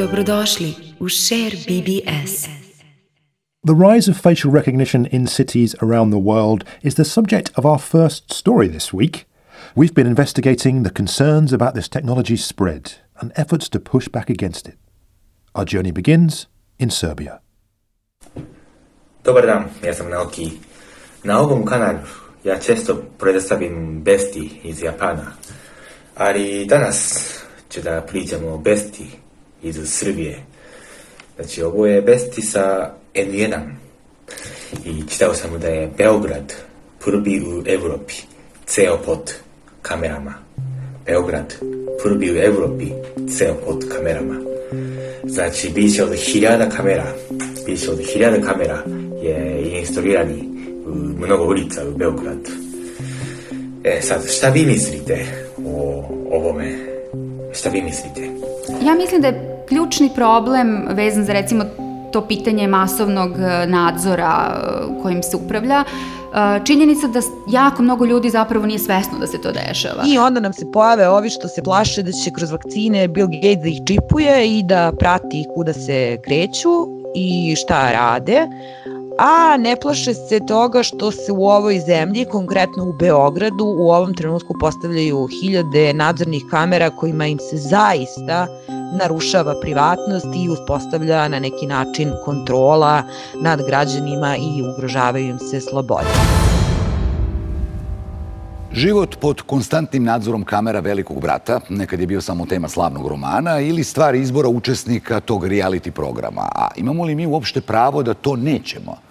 Dobrodošli u Share BBS. The rise of facial recognition in cities around the world is the subject of our first story this week. We've been investigating the concerns about this technology's spread and efforts to push back against it. Our journey begins in Serbia. Dobar dan, ja sam Naoki. Na ovom kanalu ja često predstavim besti iz Japana, ali danas ću da pričam o besti iz Srbije. Znači, ovo je besti sa N1 i čitao sam da je Beograd prvi u Evropi, ceo pod kamerama. Beograd prvi u Evropi, ceo pod kamerama. Znači, bit će od hiljada kamera, bit će od hiljada kamera je instalirani u mnogo ulica u Beogradu. E sad, šta vi mislite o ovome? Šta vi mislite? Ja mislim da je ključni problem vezan za recimo to pitanje masovnog e, nadzora e, kojim se upravlja, e, činjenica da jako mnogo ljudi zapravo nije svesno da se to dešava. I onda nam se pojave ovi što se plaše da će kroz vakcine Bill Gates da ih čipuje i da prati kuda se kreću i šta rade, a ne plaše se toga što se u ovoj zemlji, konkretno u Beogradu, u ovom trenutku postavljaju hiljade nadzornih kamera kojima im se zaista narušava privatnost i uspostavlja na neki način kontrola nad građanima i ugrožavaju im se slobode. Život pod konstantnim nadzorom kamera velikog brata nekad je bio samo tema slavnog romana ili stvar izbora učesnika tog reality programa. A imamo li mi uopšte pravo da to nećemo?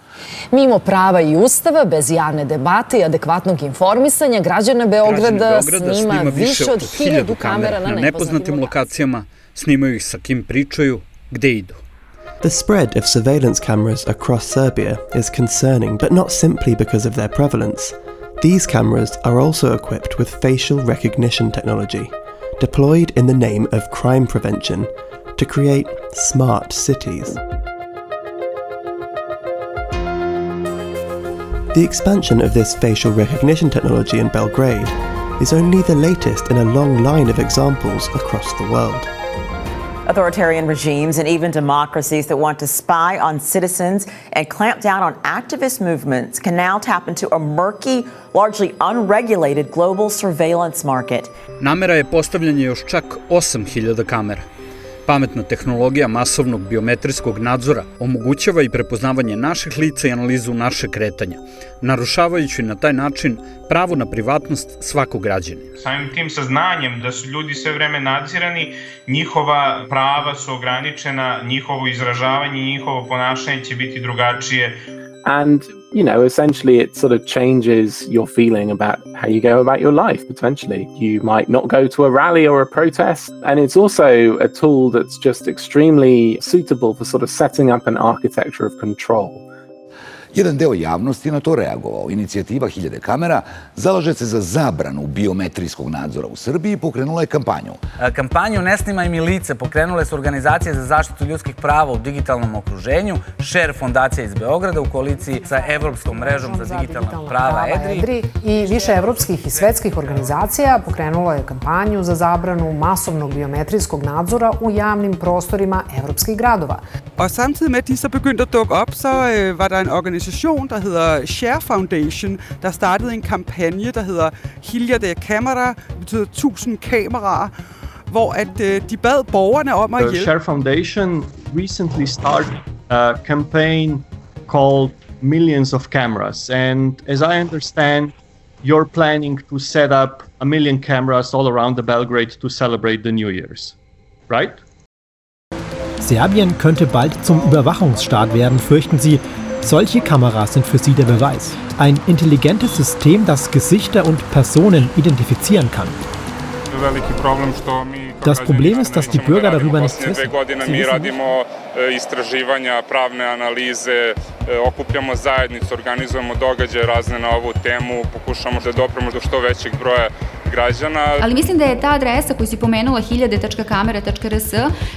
Mimo prava i ustava, bez javne debate i adekvatnog informisanja, građana Beograda, Beograda snima, snima više od hiljadu kamera na nepoznatim lokacijama, snimaju ih sa kim pričaju, gde idu. The spread of surveillance cameras across Serbia is concerning, but not simply because of their prevalence. These cameras are also equipped with facial recognition technology, deployed in the name of crime prevention to create smart cities. The expansion of this facial recognition technology in Belgrade is only the latest in a long line of examples across the world. Authoritarian regimes and even democracies that want to spy on citizens and clamp down on activist movements can now tap into a murky, largely unregulated global surveillance market. Namera je postavljanje još čak 8000 kamera. Pametna tehnologija masovnog biometrijskog nadzora omogućava i prepoznavanje naših lica i analizu naše kretanja, narušavajući na taj način pravo na privatnost svakog građana. Samim tim saznanjem da su ljudi sve vreme nadzirani, njihova prava su ograničena, njihovo izražavanje i njihovo ponašanje će biti drugačije. And you know, essentially it sort of changes your feeling about how you go about your life potentially. You might not go to a rally or a protest. And it's also a tool that's just extremely suitable for sort of setting up an architecture of control. Jedan deo javnosti je na to reagovao. Inicijativa Hiljade kamera zalaže se za zabranu biometrijskog nadzora u Srbiji i pokrenula je kampanju. Kampanju Ne snimaj mi lice pokrenule su organizacije za zaštitu ljudskih prava u digitalnom okruženju, Share fondacija iz Beograda u koaliciji sa Evropskom mrežom za digitalna prava EDRI. I više evropskih i svetskih organizacija pokrenulo je kampanju za zabranu masovnog biometrijskog nadzora u javnim prostorima evropskih gradova. Og samtidig med, at de så begyndte at dukke op, så øh, var der en organisation, der hedder Share Foundation, der startede en kampagne, der hedder Hilja de Camera, det betyder 1000 kameraer, hvor at øh, de bad borgerne om at The hjælpe. Share Foundation recently started a campaign called Millions of Cameras. And as I understand, you're planning to set up a million cameras all around the Belgrade to celebrate the New Year's, right? Serbien könnte bald zum Überwachungsstaat werden, fürchten sie. Solche Kameras sind für sie der Beweis. Ein intelligentes System, das Gesichter und Personen identifizieren kann. Das Problem ist, dass die Bürger darüber nichts Dve wissen. Sie wissen građana. Ali mislim da je ta adresa koju si pomenula hiljade.kamera.rs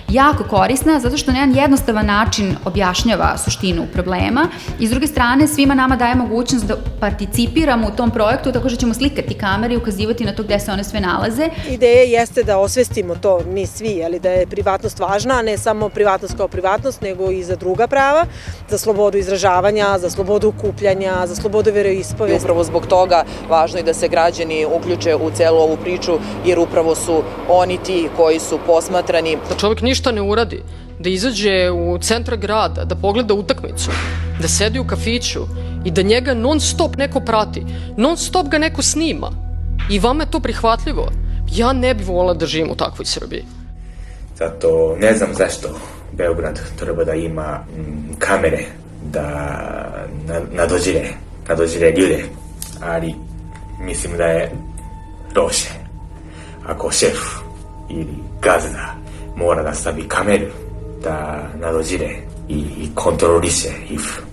jako korisna zato što na jedan jednostavan način objašnjava suštinu problema i s druge strane svima nama daje mogućnost da participiramo u tom projektu tako što ćemo slikati kamere i ukazivati na to gde se one sve nalaze. Ideja jeste da osvestimo to mi svi, ali da je privatnost važna, a ne samo privatnost kao privatnost, nego i za druga prava, za slobodu izražavanja, za slobodu ukupljanja, za slobodu veroispovesti. I upravo zbog toga važno je da se građani uključe u celu ovu priču, jer upravo su oni ti koji su posmatrani. Da čovjek ništa ne uradi, da izađe u centra grada, da pogleda utakmicu, da sedi u kafiću i da njega non stop neko prati, non stop ga neko snima i vama je to prihvatljivo, ja ne bih volila da živim u takvoj Srbiji. Zato ne znam zašto Beograd treba da ima mm, kamere da nadođire, nadođire ljude, ali mislim da je ロシェアコシェフイリガズナモーラガスタビカメルダナドジレイコントロリシェイフ